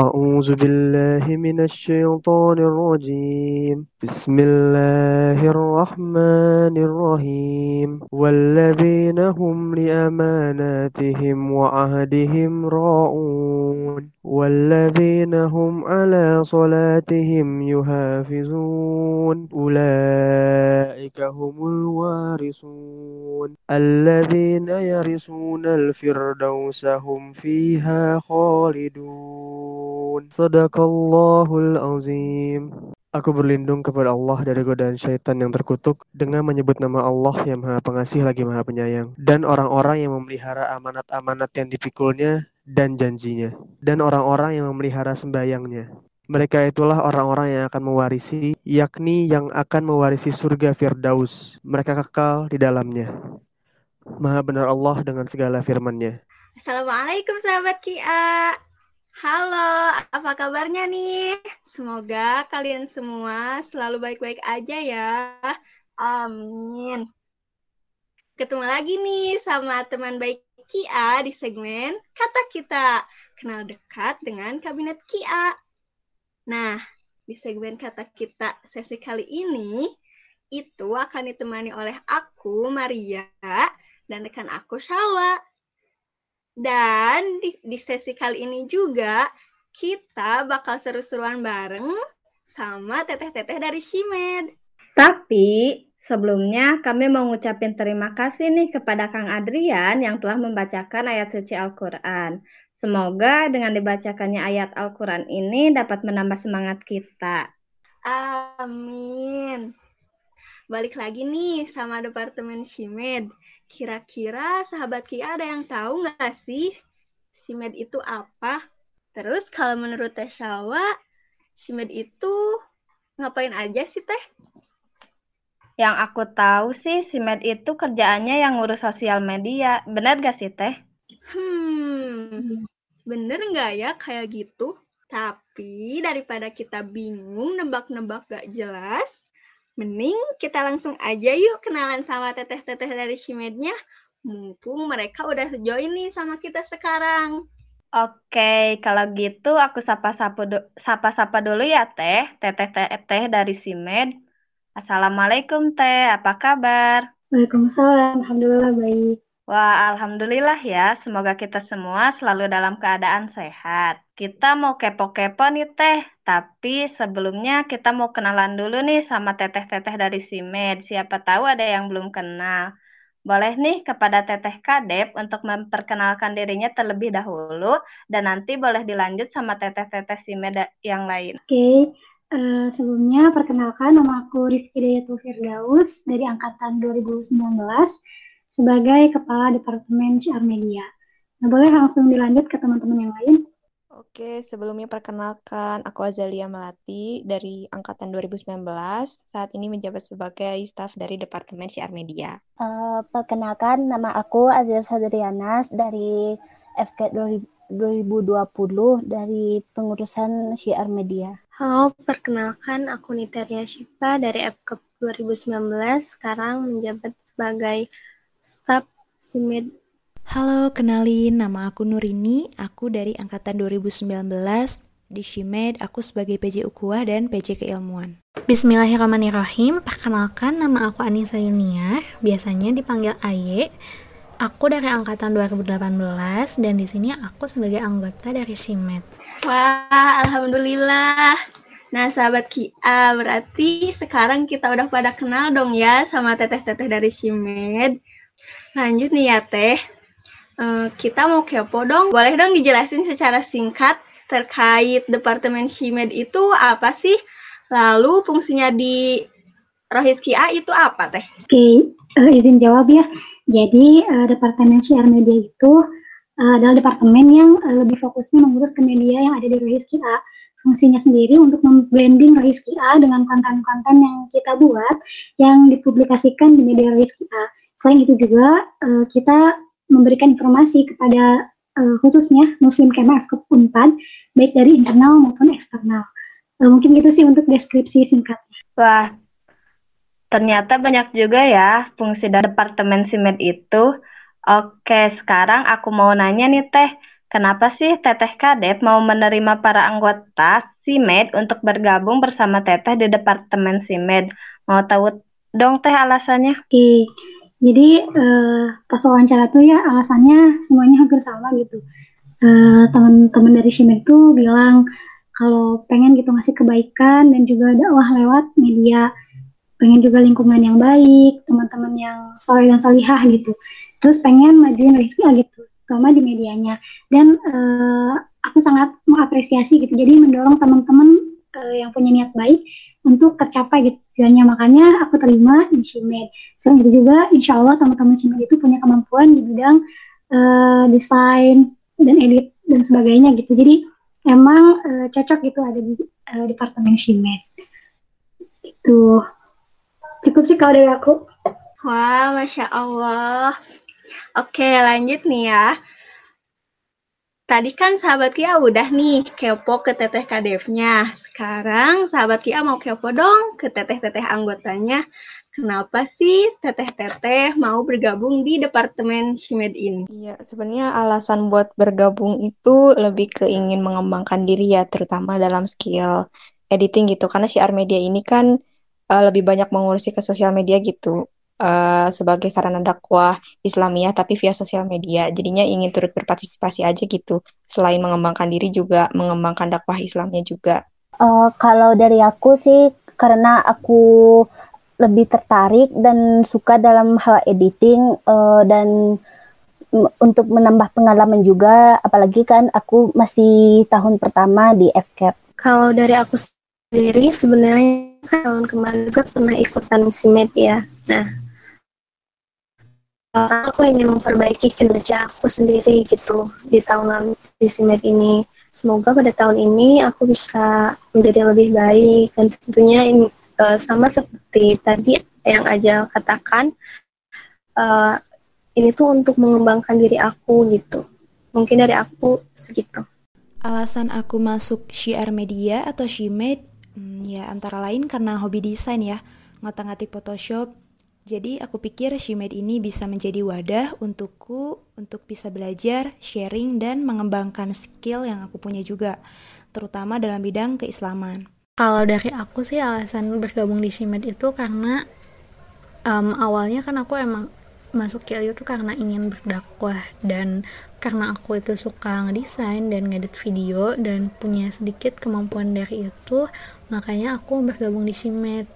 أعوذ بالله من الشيطان الرجيم. بسم الله الرحمن الرحيم. والذين هم لأماناتهم وعهدهم راعون. والذين هم على صلاتهم يحافظون أولئك هم الوارثون الذين يرثون الفردوس هم فيها خالدون صدق الله العظيم Aku berlindung kepada Allah dari godaan syaitan yang terkutuk dengan menyebut nama Allah yang maha pengasih lagi maha penyayang. Dan orang-orang yang memelihara amanat-amanat yang dipikulnya dan janjinya. Dan orang-orang yang memelihara sembayangnya. Mereka itulah orang-orang yang akan mewarisi, yakni yang akan mewarisi surga Firdaus. Mereka kekal di dalamnya. Maha benar Allah dengan segala firman-Nya. Assalamualaikum sahabat Kia. Halo, apa kabarnya nih? Semoga kalian semua selalu baik-baik aja ya. Amin. Ketemu lagi nih sama teman baik Kia di segmen Kata Kita. Kenal dekat dengan Kabinet Kia. Nah, di segmen Kata Kita sesi kali ini, itu akan ditemani oleh aku, Maria, dan rekan aku, Shawa. Dan di, di sesi kali ini juga kita bakal seru-seruan bareng sama teteh-teteh dari Shimed. Tapi sebelumnya kami mau ngucapin terima kasih nih kepada Kang Adrian yang telah membacakan ayat suci Al-Quran. Semoga dengan dibacakannya ayat Al-Quran ini dapat menambah semangat kita. Amin. Balik lagi nih sama Departemen Shimed. Kira-kira sahabat Kia ada yang tahu nggak sih Shimed itu apa? Terus kalau menurut Teh Syawa, Shimed itu ngapain aja sih Teh? Yang aku tahu sih, Simed itu kerjaannya yang ngurus sosial media. Benar gak sih, Teh? Hmm, bener nggak ya kayak gitu? Tapi daripada kita bingung nebak-nebak gak jelas, mending kita langsung aja yuk kenalan sama teteh-teteh dari Shimednya. Mumpung mereka udah join nih sama kita sekarang. Oke, kalau gitu aku sapa-sapa du sapa-sapa dulu ya, Teh. Teteh-teteh dari Simed. Assalamualaikum, Teh. Apa kabar? Waalaikumsalam. Alhamdulillah baik. Wah, alhamdulillah ya. Semoga kita semua selalu dalam keadaan sehat. Kita mau kepo-kepo nih, Teh. Tapi sebelumnya kita mau kenalan dulu nih sama teteh-teteh dari Simed. Siapa tahu ada yang belum kenal. Boleh nih kepada Teteh Kadep untuk memperkenalkan dirinya terlebih dahulu dan nanti boleh dilanjut sama Teteh-teteh Simed yang lain. Oke, okay. Uh, sebelumnya perkenalkan nama aku Rifki Dayatul Firdaus dari angkatan 2019 sebagai Kepala Departemen CR Media. Nah, boleh langsung dilanjut ke teman-teman yang lain. Oke, sebelumnya perkenalkan, aku Azalia Melati dari Angkatan 2019. Saat ini menjabat sebagai staf dari Departemen Siar Media. Uh, perkenalkan, nama aku Azir Sadrianas dari FK 2020 dari pengurusan Siar Media. Halo, perkenalkan aku Niteria Syifa dari FK 2019, sekarang menjabat sebagai staf SIMED Halo, kenalin nama aku Nurini, aku dari angkatan 2019 di Shimed, aku sebagai PJ Ukuah dan PJ Keilmuan. Bismillahirrahmanirrahim, perkenalkan nama aku Anissa Yunia, biasanya dipanggil Aye. Aku dari angkatan 2018 dan di sini aku sebagai anggota dari Shimed. Wah, alhamdulillah. Nah, sahabat Kia, berarti sekarang kita udah pada kenal dong ya sama teteh-teteh dari Shimed. Lanjut nih ya, Teh Uh, kita mau kepo dong. Boleh dong dijelasin secara singkat terkait Departemen Shimed itu apa sih? Lalu fungsinya di Rohiski A itu apa teh? Oke, okay. uh, eh, izin jawab ya. Jadi uh, Departemen Share Media itu uh, adalah departemen yang uh, lebih fokusnya mengurus ke media yang ada di Rohiski A. Fungsinya sendiri untuk memblending Rohiski A dengan konten-konten yang kita buat yang dipublikasikan di media Rohiski A. Selain itu juga uh, kita memberikan informasi kepada uh, khususnya Muslim Kemah ke Unpad, baik dari internal maupun eksternal. Uh, mungkin gitu sih untuk deskripsi singkatnya. Wah, ternyata banyak juga ya fungsi dari Departemen SIMED itu. Oke, sekarang aku mau nanya nih Teh, Kenapa sih Teteh Kadep mau menerima para anggota SIMED untuk bergabung bersama Teteh di Departemen SIMED? Mau tahu dong Teh alasannya? Oke, jadi uh, pas wawancara tuh ya alasannya semuanya hampir sama gitu. Uh, Teman-teman dari SIMED tuh bilang kalau pengen gitu ngasih kebaikan dan juga dakwah lewat media pengen juga lingkungan yang baik, teman-teman yang soleh dan solihah gitu. Terus pengen majuin Rizky gitu terutama di medianya. Dan uh, aku sangat mengapresiasi gitu. Jadi mendorong teman-teman uh, yang punya niat baik untuk tercapai gitu tujuannya. Makanya aku terima di Shimed selain itu juga insya Allah teman-teman Shimed itu punya kemampuan di bidang uh, desain dan edit dan sebagainya gitu. Jadi emang uh, cocok gitu ada di uh, departemen Shimed itu cukup sih kalau dari aku wah masya Allah Oke, lanjut nih ya. Tadi kan sahabat Kia udah nih kepo ke teteh kadevnya. Sekarang sahabat Kia mau kepo dong ke teteh-teteh anggotanya. Kenapa sih teteh-teteh mau bergabung di Departemen Shimed ini? Iya, sebenarnya alasan buat bergabung itu lebih ke ingin mengembangkan diri ya, terutama dalam skill editing gitu. Karena si Armedia ini kan uh, lebih banyak mengurusi ke sosial media gitu uh, sebagai sarana dakwah Islamiyah tapi via sosial media. Jadinya ingin turut berpartisipasi aja gitu. Selain mengembangkan diri juga mengembangkan dakwah Islamnya juga. Uh, kalau dari aku sih karena aku lebih tertarik dan suka dalam hal editing uh, dan untuk menambah pengalaman juga apalagi kan aku masih tahun pertama di FCAP. Kalau dari aku sendiri sebenarnya tahun kemarin juga pernah ikutan misi media. Nah, aku ingin memperbaiki kinerja aku sendiri gitu di tahun lalu di SIMED ini. Semoga pada tahun ini aku bisa menjadi lebih baik dan tentunya ini uh, sama seperti tadi yang aja katakan uh, ini tuh untuk mengembangkan diri aku gitu. Mungkin dari aku segitu. Alasan aku masuk Syiar Media atau Shimed hmm, ya antara lain karena hobi desain ya, ngotak-ngatik Photoshop, jadi aku pikir Shimed ini bisa menjadi wadah untukku untuk bisa belajar, sharing, dan mengembangkan skill yang aku punya juga, terutama dalam bidang keislaman. Kalau dari aku sih alasan bergabung di Shimed itu karena um, awalnya kan aku emang masuk KIL itu karena ingin berdakwah dan karena aku itu suka ngedesain dan ngedit video dan punya sedikit kemampuan dari itu makanya aku bergabung di Shimed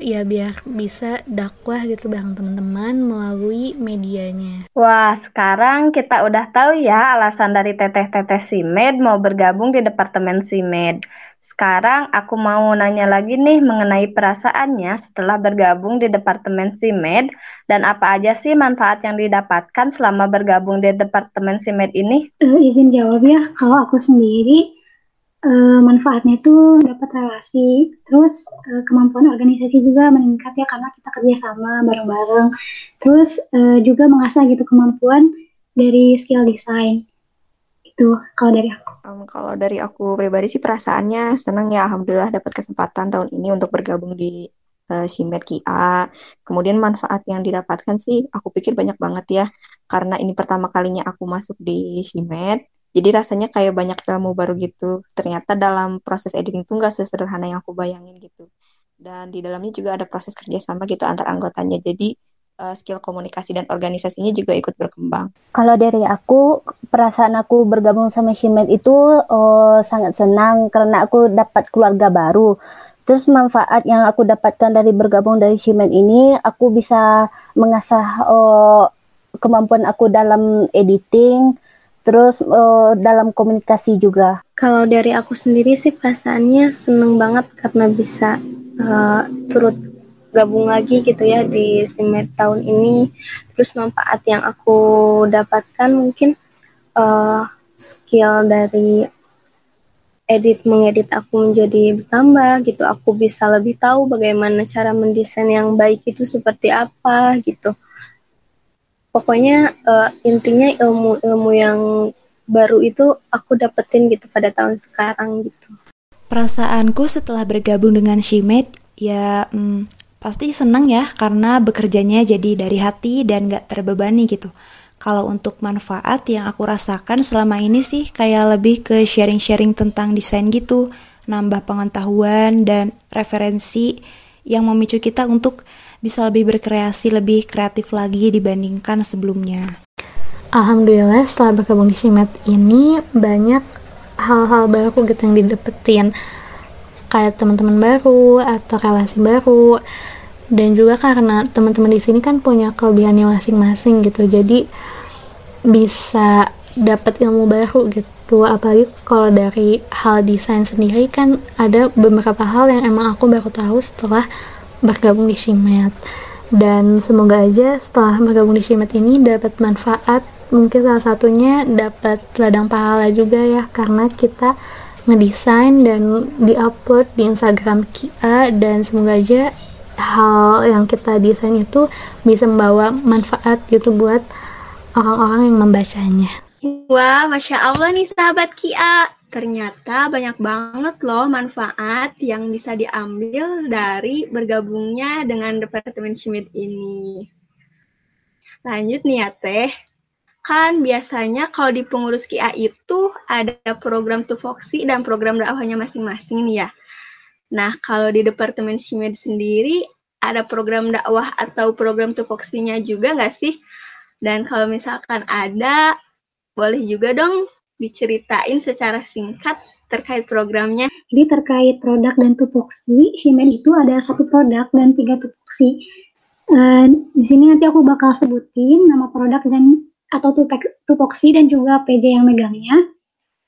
ya biar bisa dakwah gitu bareng teman-teman melalui medianya. Wah, sekarang kita udah tahu ya alasan dari teteh-teteh SIMED mau bergabung di Departemen SIMED. Sekarang aku mau nanya lagi nih mengenai perasaannya setelah bergabung di Departemen SIMED dan apa aja sih manfaat yang didapatkan selama bergabung di Departemen SIMED ini? Uh, izin jawab ya, kalau aku sendiri uh, manfaatnya itu dapat relasi, terus uh, kemampuan organisasi juga meningkat ya karena kita kerjasama bareng-bareng, terus uh, juga mengasah gitu kemampuan dari skill desain itu kalau dari aku. Um, kalau dari aku pribadi sih perasaannya senang ya alhamdulillah dapat kesempatan tahun ini untuk bergabung di uh, Shimed KIA. Kemudian manfaat yang didapatkan sih aku pikir banyak banget ya karena ini pertama kalinya aku masuk di Shimed jadi rasanya kayak banyak ilmu baru gitu ternyata dalam proses editing tuh nggak sesederhana yang aku bayangin gitu dan di dalamnya juga ada proses kerjasama gitu antar anggotanya jadi uh, skill komunikasi dan organisasinya juga ikut berkembang. Kalau dari aku, perasaan aku bergabung sama Shimed itu oh, sangat senang karena aku dapat keluarga baru. Terus manfaat yang aku dapatkan dari bergabung dari Shimed ini, aku bisa mengasah oh, kemampuan aku dalam editing, terus uh, dalam komunikasi juga. Kalau dari aku sendiri sih perasaannya seneng banget karena bisa uh, turut gabung lagi gitu ya di SIMED tahun ini. Terus manfaat yang aku dapatkan mungkin uh, skill dari edit mengedit aku menjadi bertambah gitu. Aku bisa lebih tahu bagaimana cara mendesain yang baik itu seperti apa gitu pokoknya uh, intinya ilmu-ilmu yang baru itu aku dapetin gitu pada tahun sekarang gitu. Perasaanku setelah bergabung dengan Shimed ya hmm, pasti senang ya karena bekerjanya jadi dari hati dan gak terbebani gitu. Kalau untuk manfaat yang aku rasakan selama ini sih kayak lebih ke sharing-sharing tentang desain gitu, nambah pengetahuan dan referensi yang memicu kita untuk bisa lebih berkreasi, lebih kreatif lagi dibandingkan sebelumnya. Alhamdulillah setelah bergabung di Shimet ini banyak hal-hal baru gitu yang didapetin kayak teman-teman baru atau relasi baru. Dan juga karena teman-teman di sini kan punya kelebihannya masing-masing gitu. Jadi bisa dapat ilmu baru gitu. Apalagi kalau dari hal desain sendiri kan ada beberapa hal yang emang aku baru tahu setelah bergabung di Shimet dan semoga aja setelah bergabung di Shimet ini dapat manfaat. Mungkin salah satunya dapat ladang pahala juga ya karena kita ngedesain dan diupload di Instagram Kia dan semoga aja hal yang kita desain itu bisa membawa manfaat gitu buat orang-orang yang membacanya. Wah, Masya Allah nih sahabat Kia. Ternyata banyak banget loh manfaat yang bisa diambil dari bergabungnya dengan Departemen Schmidt ini. Lanjut nih ya Teh. Kan biasanya kalau di pengurus Kia itu ada program tufoksi dan program dakwahnya masing-masing nih ya. Nah, kalau di Departemen SIMED sendiri, ada program dakwah atau program tupoksinya juga nggak sih? Dan kalau misalkan ada, boleh juga dong diceritain secara singkat terkait programnya. Jadi terkait produk dan tupoksi, Shimen itu ada satu produk dan tiga tupoksi. Uh, di sini nanti aku bakal sebutin nama produk dan atau tupoksi dan juga PJ yang megangnya.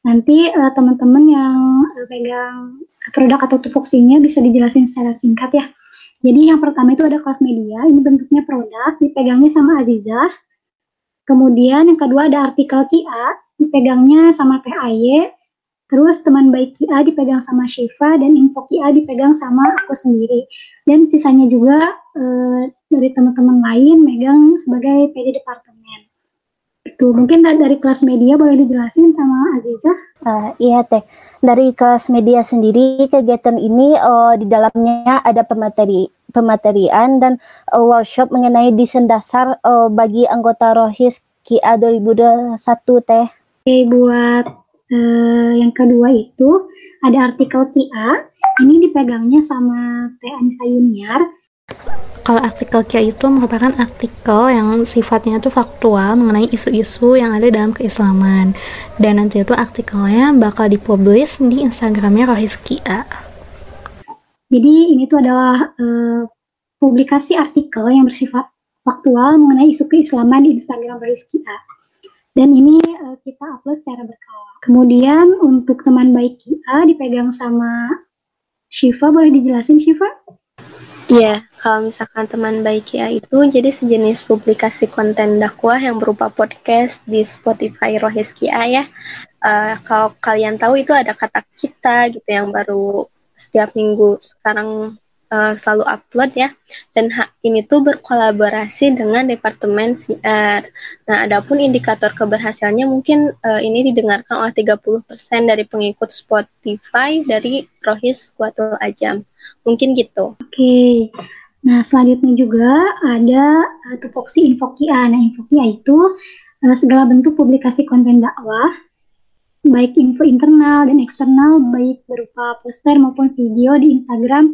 Nanti uh, teman-teman yang uh, pegang produk atau tupoksinya bisa dijelasin secara singkat ya. Jadi yang pertama itu ada kelas media, ini bentuknya produk, dipegangnya sama Aziza. Kemudian yang kedua ada artikel Kia, dipegangnya sama Aye. Terus teman baik Kia dipegang sama Shiva dan info Kia dipegang sama aku sendiri. Dan sisanya juga uh, dari teman-teman lain megang sebagai PD departemen itu mungkin dari kelas media boleh dijelasin sama Aziza? Uh, iya teh. Dari kelas media sendiri kegiatan ini uh, di dalamnya ada pemateri pematerian dan uh, workshop mengenai desain dasar uh, bagi anggota Rohis KIA 2021 teh. Oke buat uh, yang kedua itu ada artikel KIA ini dipegangnya sama Teh Anissa Yuniar kalau artikel Kia itu merupakan artikel yang sifatnya itu faktual mengenai isu-isu yang ada dalam keislaman. Dan nanti itu artikelnya bakal dipublish di Instagramnya Rohis Kia jadi ini tuh adalah uh, publikasi artikel yang bersifat faktual mengenai isu keislaman di Instagram Rohis Kia dan ini uh, kita upload secara berkala. Kemudian untuk teman baik Kia dipegang sama Shiva boleh dijelasin Shiva? Iya, kalau misalkan teman baik ya itu jadi sejenis publikasi konten dakwah yang berupa podcast di Spotify Rohis Kia ya. Uh, kalau kalian tahu itu ada kata kita gitu yang baru setiap minggu sekarang uh, selalu upload ya. Dan ini tuh berkolaborasi dengan Departemen CR. Nah, adapun indikator keberhasilannya mungkin uh, ini didengarkan oleh 30% dari pengikut Spotify dari Rohis Kuatul Ajam. Mungkin gitu. Oke. Okay. Nah, selanjutnya juga ada uh, tupoksi infokia. Nah, infokia itu uh, segala bentuk publikasi konten dakwah, baik info internal dan eksternal, baik berupa poster maupun video di Instagram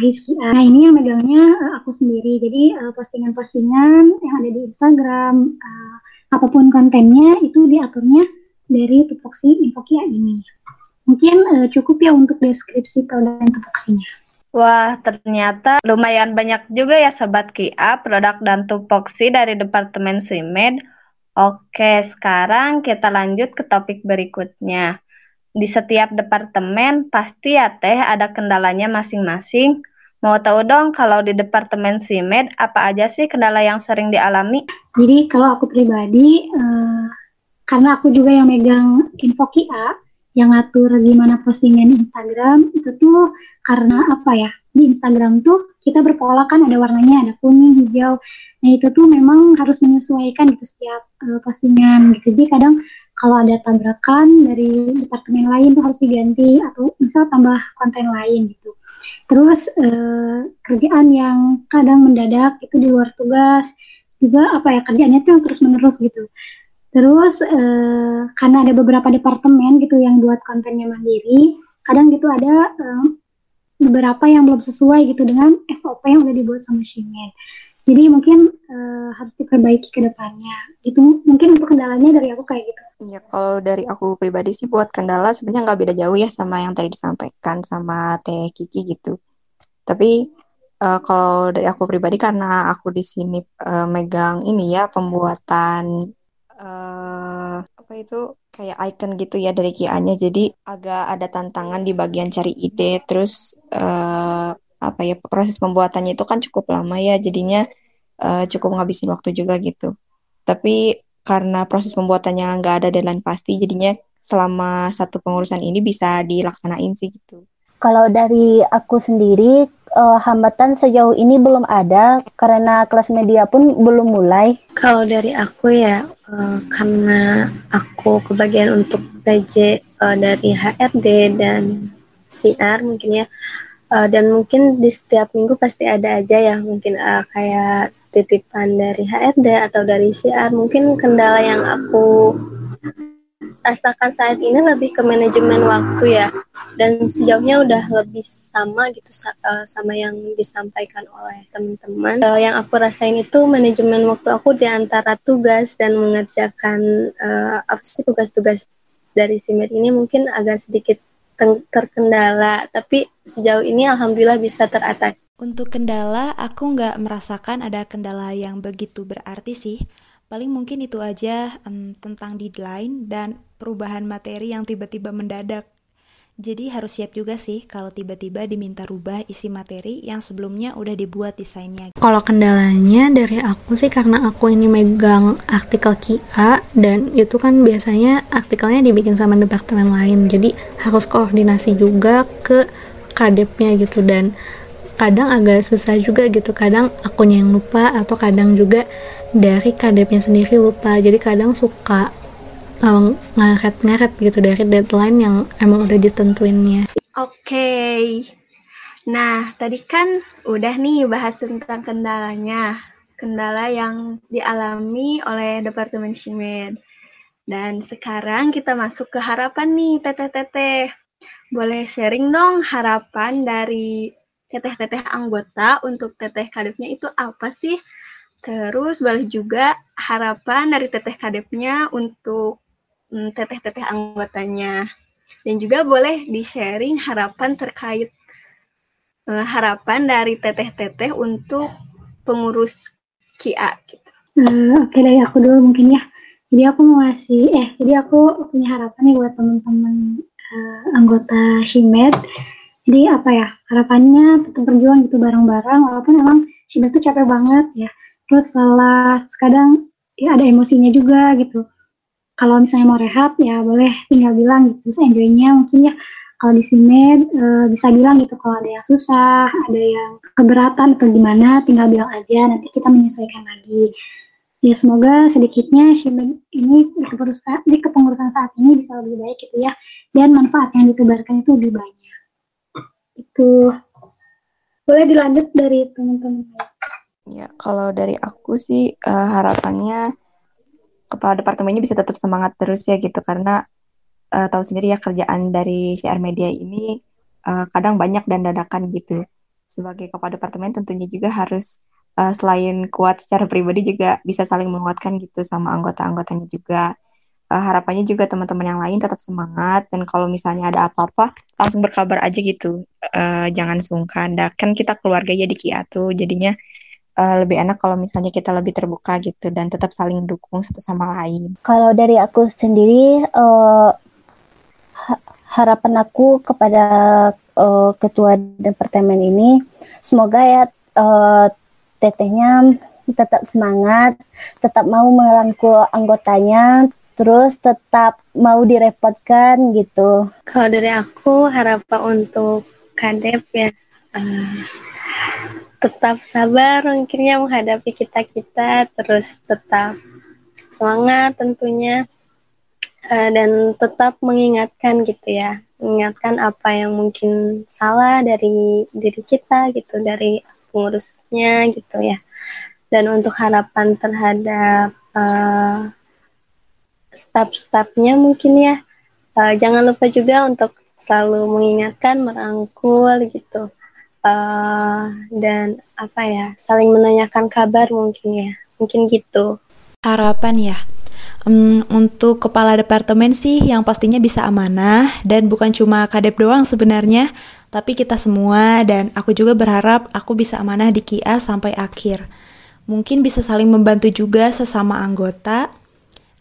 Ahiskia. Nah, ini yang megangnya uh, aku sendiri. Jadi, postingan-postingan uh, yang ada di Instagram, uh, apa pun kontennya, itu diaturnya dari tupoksi infokia ini. Mungkin uh, cukup ya untuk deskripsi produk tupoksinya. Wah, ternyata lumayan banyak juga ya Sobat Kia produk dan tupoksi dari Departemen SIMED. Oke, sekarang kita lanjut ke topik berikutnya. Di setiap departemen pasti ya Teh ada kendalanya masing-masing. Mau tahu dong kalau di Departemen SIMED apa aja sih kendala yang sering dialami? Jadi kalau aku pribadi, eh, karena aku juga yang megang info Kia, yang ngatur gimana postingan Instagram itu tuh karena apa ya? Di Instagram tuh kita berpola kan ada warnanya ada kuning hijau. Nah itu tuh memang harus menyesuaikan gitu setiap uh, postingan gitu. Jadi kadang kalau ada tabrakan dari departemen lain tuh harus diganti atau misal tambah konten lain gitu. Terus uh, kerjaan yang kadang mendadak itu di luar tugas. Juga apa ya kerjanya tuh terus menerus gitu terus uh, karena ada beberapa departemen gitu yang buat kontennya mandiri kadang gitu ada uh, beberapa yang belum sesuai gitu dengan SOP yang udah dibuat sama Shimen jadi mungkin uh, harus diperbaiki ke depannya. Itu mungkin untuk kendalanya dari aku kayak gitu. Iya, kalau dari aku pribadi sih buat kendala sebenarnya nggak beda jauh ya sama yang tadi disampaikan sama Teh Kiki gitu. Tapi uh, kalau dari aku pribadi karena aku di sini uh, megang ini ya pembuatan uh, apa itu kayak icon gitu ya dari Kia-nya. Jadi agak ada tantangan di bagian cari ide. Terus uh, apa ya proses pembuatannya itu kan cukup lama ya. Jadinya uh, cukup ngabisin waktu juga gitu. Tapi karena proses pembuatannya nggak ada deadline pasti jadinya selama satu pengurusan ini bisa dilaksanain sih gitu. Kalau dari aku sendiri uh, hambatan sejauh ini belum ada karena kelas media pun belum mulai. Kalau dari aku ya uh, karena aku kebagian untuk PJ uh, dari HRD dan CR mungkin ya uh, dan mungkin di setiap minggu pasti ada aja ya mungkin uh, kayak titipan dari HRD atau dari CR mungkin kendala yang aku rasakan saat ini lebih ke manajemen waktu ya dan sejauhnya udah lebih sama gitu eh, sama yang disampaikan oleh teman-teman uh, yang aku rasain itu manajemen waktu aku di antara tugas dan mengerjakan uh, apa sih tugas-tugas dari simet ini mungkin agak sedikit terkendala, tapi sejauh ini alhamdulillah bisa teratas. Untuk kendala, aku nggak merasakan ada kendala yang begitu berarti sih. Paling mungkin itu aja um, tentang deadline dan perubahan materi yang tiba-tiba mendadak. Jadi harus siap juga sih kalau tiba-tiba diminta rubah isi materi yang sebelumnya udah dibuat desainnya. Kalau kendalanya dari aku sih karena aku ini megang artikel KIA dan itu kan biasanya artikelnya dibikin sama departemen lain. Jadi harus koordinasi juga ke kadepnya gitu dan kadang agak susah juga gitu. Kadang akunya yang lupa atau kadang juga dari kadepnya sendiri lupa. Jadi kadang suka um, ngaret-ngaret gitu dari deadline yang emang udah ditentuinnya. Oke. Okay. Nah, tadi kan udah nih bahas tentang kendalanya. Kendala yang dialami oleh Departemen Shimed. Dan sekarang kita masuk ke harapan nih, teteh-teteh. Boleh sharing dong harapan dari teteh-teteh anggota untuk teteh kadepnya itu apa sih? Terus boleh juga harapan dari teteh kadepnya untuk teteh-teteh anggotanya. Dan juga boleh di-sharing harapan terkait uh, harapan dari teteh-teteh untuk pengurus KIA gitu. Uh, Oke okay, dari aku dulu mungkin ya. Jadi aku mau ngasih, eh jadi aku punya harapan nih buat teman-teman uh, anggota Shimed. Jadi apa ya, harapannya tetap berjuang gitu bareng-bareng, walaupun emang Shimed tuh capek banget ya. Terus salah, kadang ya ada emosinya juga gitu kalau misalnya mau rehat ya boleh tinggal bilang gitu. Terus enjoynya mungkin ya kalau di sini e, bisa bilang gitu kalau ada yang susah ada yang keberatan atau gimana tinggal bilang aja. Nanti kita menyesuaikan lagi. Ya semoga sedikitnya Shimen ini di kepengurusan, di kepengurusan saat ini bisa lebih baik gitu ya. Dan manfaat yang ditebarkan itu lebih banyak. Itu. Boleh dilanjut dari teman-teman? Ya kalau dari aku sih uh, harapannya kepala departemennya bisa tetap semangat terus ya gitu karena uh, tahu sendiri ya kerjaan dari CR Media ini uh, kadang banyak dan dadakan gitu. Sebagai kepala departemen tentunya juga harus uh, selain kuat secara pribadi juga bisa saling menguatkan gitu sama anggota-anggotanya juga. Uh, harapannya juga teman-teman yang lain tetap semangat dan kalau misalnya ada apa-apa langsung berkabar aja gitu. Uh, jangan sungkan. Dan kan kita keluarga ya di Kiatu jadinya uh, lebih enak kalau misalnya kita lebih terbuka gitu dan tetap saling dukung satu sama lain. Kalau dari aku sendiri uh, harapan aku kepada uh, ketua departemen ini semoga ya uh, tetehnya tetap semangat, tetap mau merangkul anggotanya, terus tetap mau direpotkan gitu. Kalau dari aku harapan untuk kadep ya uh, tetap sabar mungkinnya menghadapi kita-kita terus tetap semangat tentunya uh, dan tetap mengingatkan gitu ya mengingatkan apa yang mungkin salah dari diri kita gitu dari pengurusnya gitu ya Dan untuk harapan terhadap uh, staf-stafnya mungkin ya, uh, jangan lupa juga untuk selalu mengingatkan, merangkul gitu. Uh, dan apa ya, saling menanyakan kabar mungkin ya. Mungkin gitu. Harapan ya. Um, untuk kepala departemen sih yang pastinya bisa amanah dan bukan cuma kadep doang sebenarnya, tapi kita semua dan aku juga berharap aku bisa amanah di KIA sampai akhir. Mungkin bisa saling membantu juga sesama anggota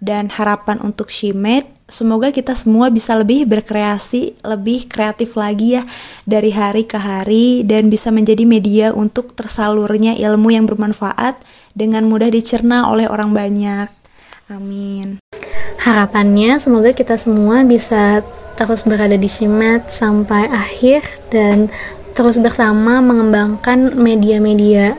dan harapan untuk Shimed semoga kita semua bisa lebih berkreasi, lebih kreatif lagi ya dari hari ke hari dan bisa menjadi media untuk tersalurnya ilmu yang bermanfaat dengan mudah dicerna oleh orang banyak. Amin. Harapannya semoga kita semua bisa terus berada di Shimet sampai akhir dan terus bersama mengembangkan media-media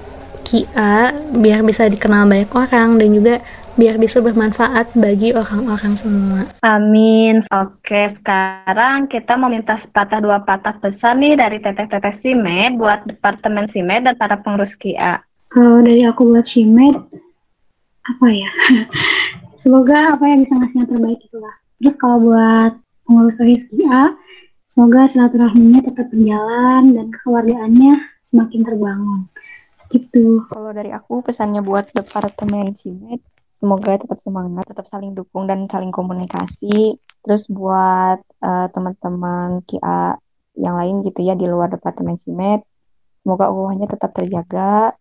KIA biar bisa dikenal banyak orang dan juga biar bisa bermanfaat bagi orang-orang semua. Amin. Oke, sekarang kita mau minta sepatah dua patah pesan nih dari teteh-teteh Simed buat Departemen Simed dan para pengurus KIA. Kalau dari aku buat Simed, apa ya? semoga apa yang bisa ngasih yang terbaik itulah terus kalau buat pengurus Rizki A semoga silaturahminya tetap berjalan dan kekeluargaannya semakin terbangun gitu kalau dari aku pesannya buat departemen Simet semoga tetap semangat tetap saling dukung dan saling komunikasi. Terus buat uh, teman-teman KIA yang lain gitu ya di luar departemen Simet semoga ukhuwahnya tetap terjaga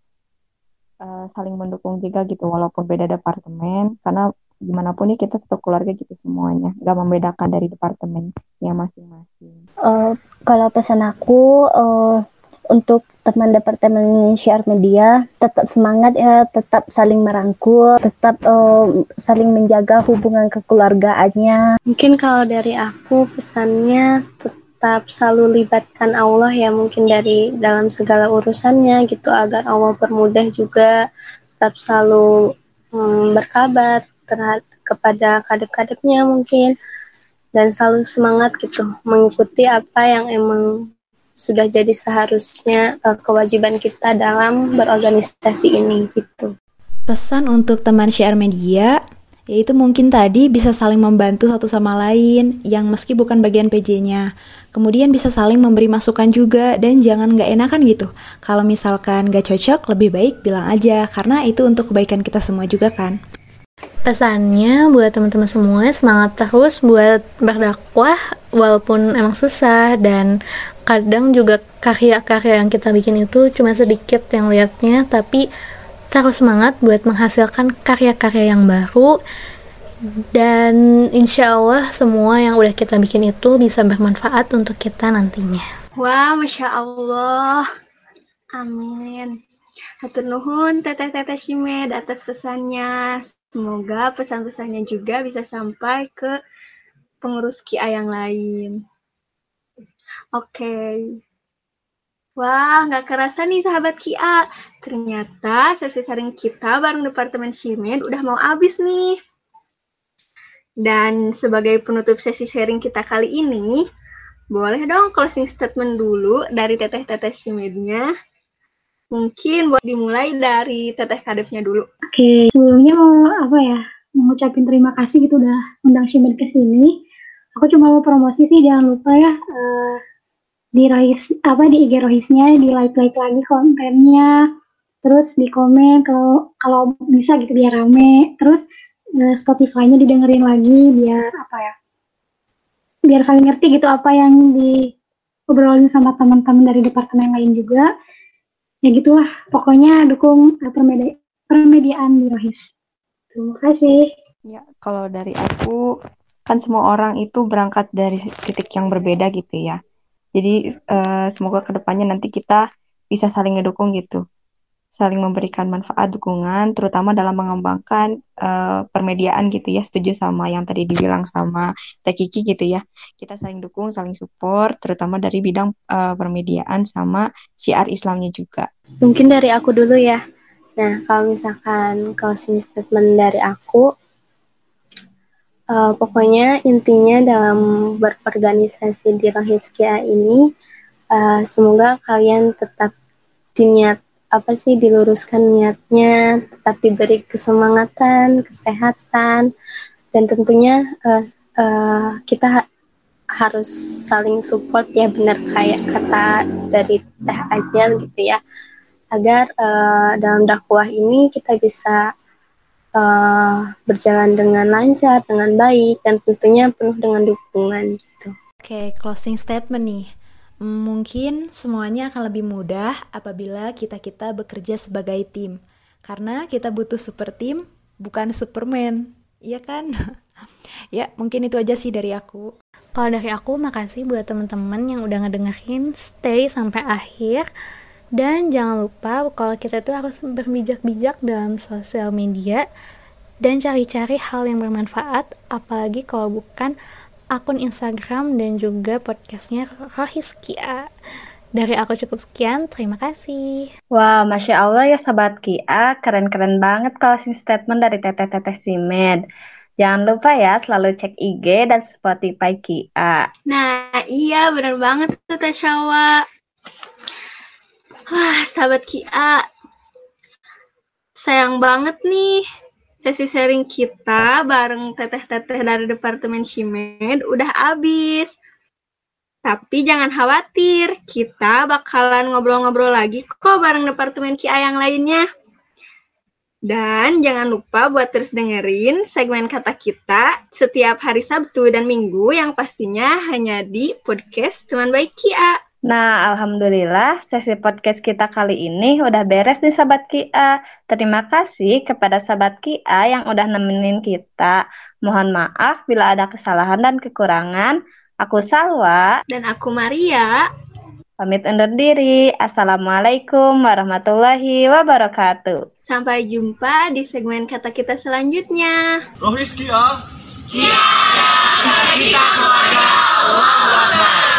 uh, saling mendukung juga gitu walaupun beda departemen. Karena gimana pun nih kita satu keluarga gitu semuanya nggak membedakan dari departemen yang masing-masing. Uh, kalau pesan aku uh, untuk teman departemen share media tetap semangat ya tetap saling merangkul tetap uh, saling menjaga hubungan kekeluargaannya. Mungkin kalau dari aku pesannya tetap selalu libatkan Allah ya mungkin dari dalam segala urusannya gitu agar Allah permudah juga tetap selalu um, berkabar terhadap kepada kadep-kadepnya mungkin dan selalu semangat gitu mengikuti apa yang emang sudah jadi seharusnya uh, kewajiban kita dalam berorganisasi ini gitu. Pesan untuk teman share media yaitu mungkin tadi bisa saling membantu satu sama lain yang meski bukan bagian PJ-nya. Kemudian bisa saling memberi masukan juga dan jangan nggak enakan gitu. Kalau misalkan nggak cocok, lebih baik bilang aja karena itu untuk kebaikan kita semua juga kan. Pesannya buat teman-teman semua semangat terus buat berdakwah walaupun emang susah dan kadang juga karya-karya yang kita bikin itu cuma sedikit yang liatnya tapi terus semangat buat menghasilkan karya-karya yang baru dan insya Allah semua yang udah kita bikin itu bisa bermanfaat untuk kita nantinya. Wah, Masya Allah. Amin. Hatur nuhun teteh-teteh Shimed atas pesannya. Semoga pesan-pesannya juga bisa sampai ke pengurus KIA yang lain. Oke. Wah, nggak kerasa nih sahabat KIA. Ternyata sesi sharing kita bareng Departemen Shimed udah mau habis nih. Dan sebagai penutup sesi sharing kita kali ini, boleh dong closing statement dulu dari teteh-teteh Shimednya. Mungkin buat dimulai dari teteh kadepnya dulu. Oke, sebelumnya mau apa ya? Mengucapin terima kasih gitu udah undang Shimen ke sini. Aku cuma mau promosi sih, jangan lupa ya uh, di Rohis apa di IG Rohisnya di like like lagi kontennya. Terus di komen kalau kalau bisa gitu biar rame. Terus uh, Spotify-nya didengerin lagi biar apa ya? Biar saling ngerti gitu apa yang di obrolin sama teman-teman dari departemen lain juga ya gitulah pokoknya dukung uh, permedi permediaan di Rohis terima kasih ya kalau dari aku kan semua orang itu berangkat dari titik yang berbeda gitu ya jadi uh, semoga ke depannya nanti kita bisa saling ngedukung gitu. Saling memberikan manfaat dukungan terutama dalam mengembangkan uh, permediaan gitu ya. Setuju sama yang tadi dibilang sama Teh Kiki gitu ya. Kita saling dukung saling support terutama dari bidang uh, permediaan sama syiar Islamnya juga. Mungkin dari aku dulu ya. Nah kalau misalkan closing statement dari aku uh, pokoknya intinya dalam berorganisasi di Rohiskia ini uh, semoga kalian tetap diniat apa sih diluruskan niatnya, tetap diberi kesemangatan, kesehatan, dan tentunya uh, uh, kita ha harus saling support ya benar kayak kata dari Teh Ajel gitu ya, agar uh, dalam dakwah ini kita bisa uh, berjalan dengan lancar, dengan baik, dan tentunya penuh dengan dukungan gitu. Oke, closing statement nih. Mungkin semuanya akan lebih mudah apabila kita-kita bekerja sebagai tim. Karena kita butuh super tim, bukan Superman. Iya kan? ya, mungkin itu aja sih dari aku. Kalau dari aku, makasih buat teman-teman yang udah ngedengerin stay sampai akhir. Dan jangan lupa kalau kita tuh harus berbijak-bijak dalam sosial media dan cari-cari hal yang bermanfaat, apalagi kalau bukan akun Instagram dan juga podcastnya Rohis Kia. Dari aku cukup sekian, terima kasih. Wah, Masya Allah ya Sobat Kia, keren-keren banget closing statement dari Teteh-Teteh Simed. Jangan lupa ya selalu cek IG dan Spotify Kia. Nah, iya bener banget tuh Teh Syawa. Wah, sahabat Kia. Sayang banget nih sesi sharing kita bareng teteh-teteh dari Departemen Shimed udah habis. Tapi jangan khawatir, kita bakalan ngobrol-ngobrol lagi kok bareng Departemen KIA yang lainnya. Dan jangan lupa buat terus dengerin segmen kata kita setiap hari Sabtu dan Minggu yang pastinya hanya di podcast Teman Baik Kia. Nah, alhamdulillah sesi podcast kita kali ini udah beres nih sahabat Kia. Terima kasih kepada sahabat Kia yang udah nemenin kita. Mohon maaf bila ada kesalahan dan kekurangan. Aku Salwa dan aku Maria. Pamit undur diri. Assalamualaikum warahmatullahi wabarakatuh. Sampai jumpa di segmen kata kita selanjutnya. Rohis Kia. Kia. Kita keluarga Allah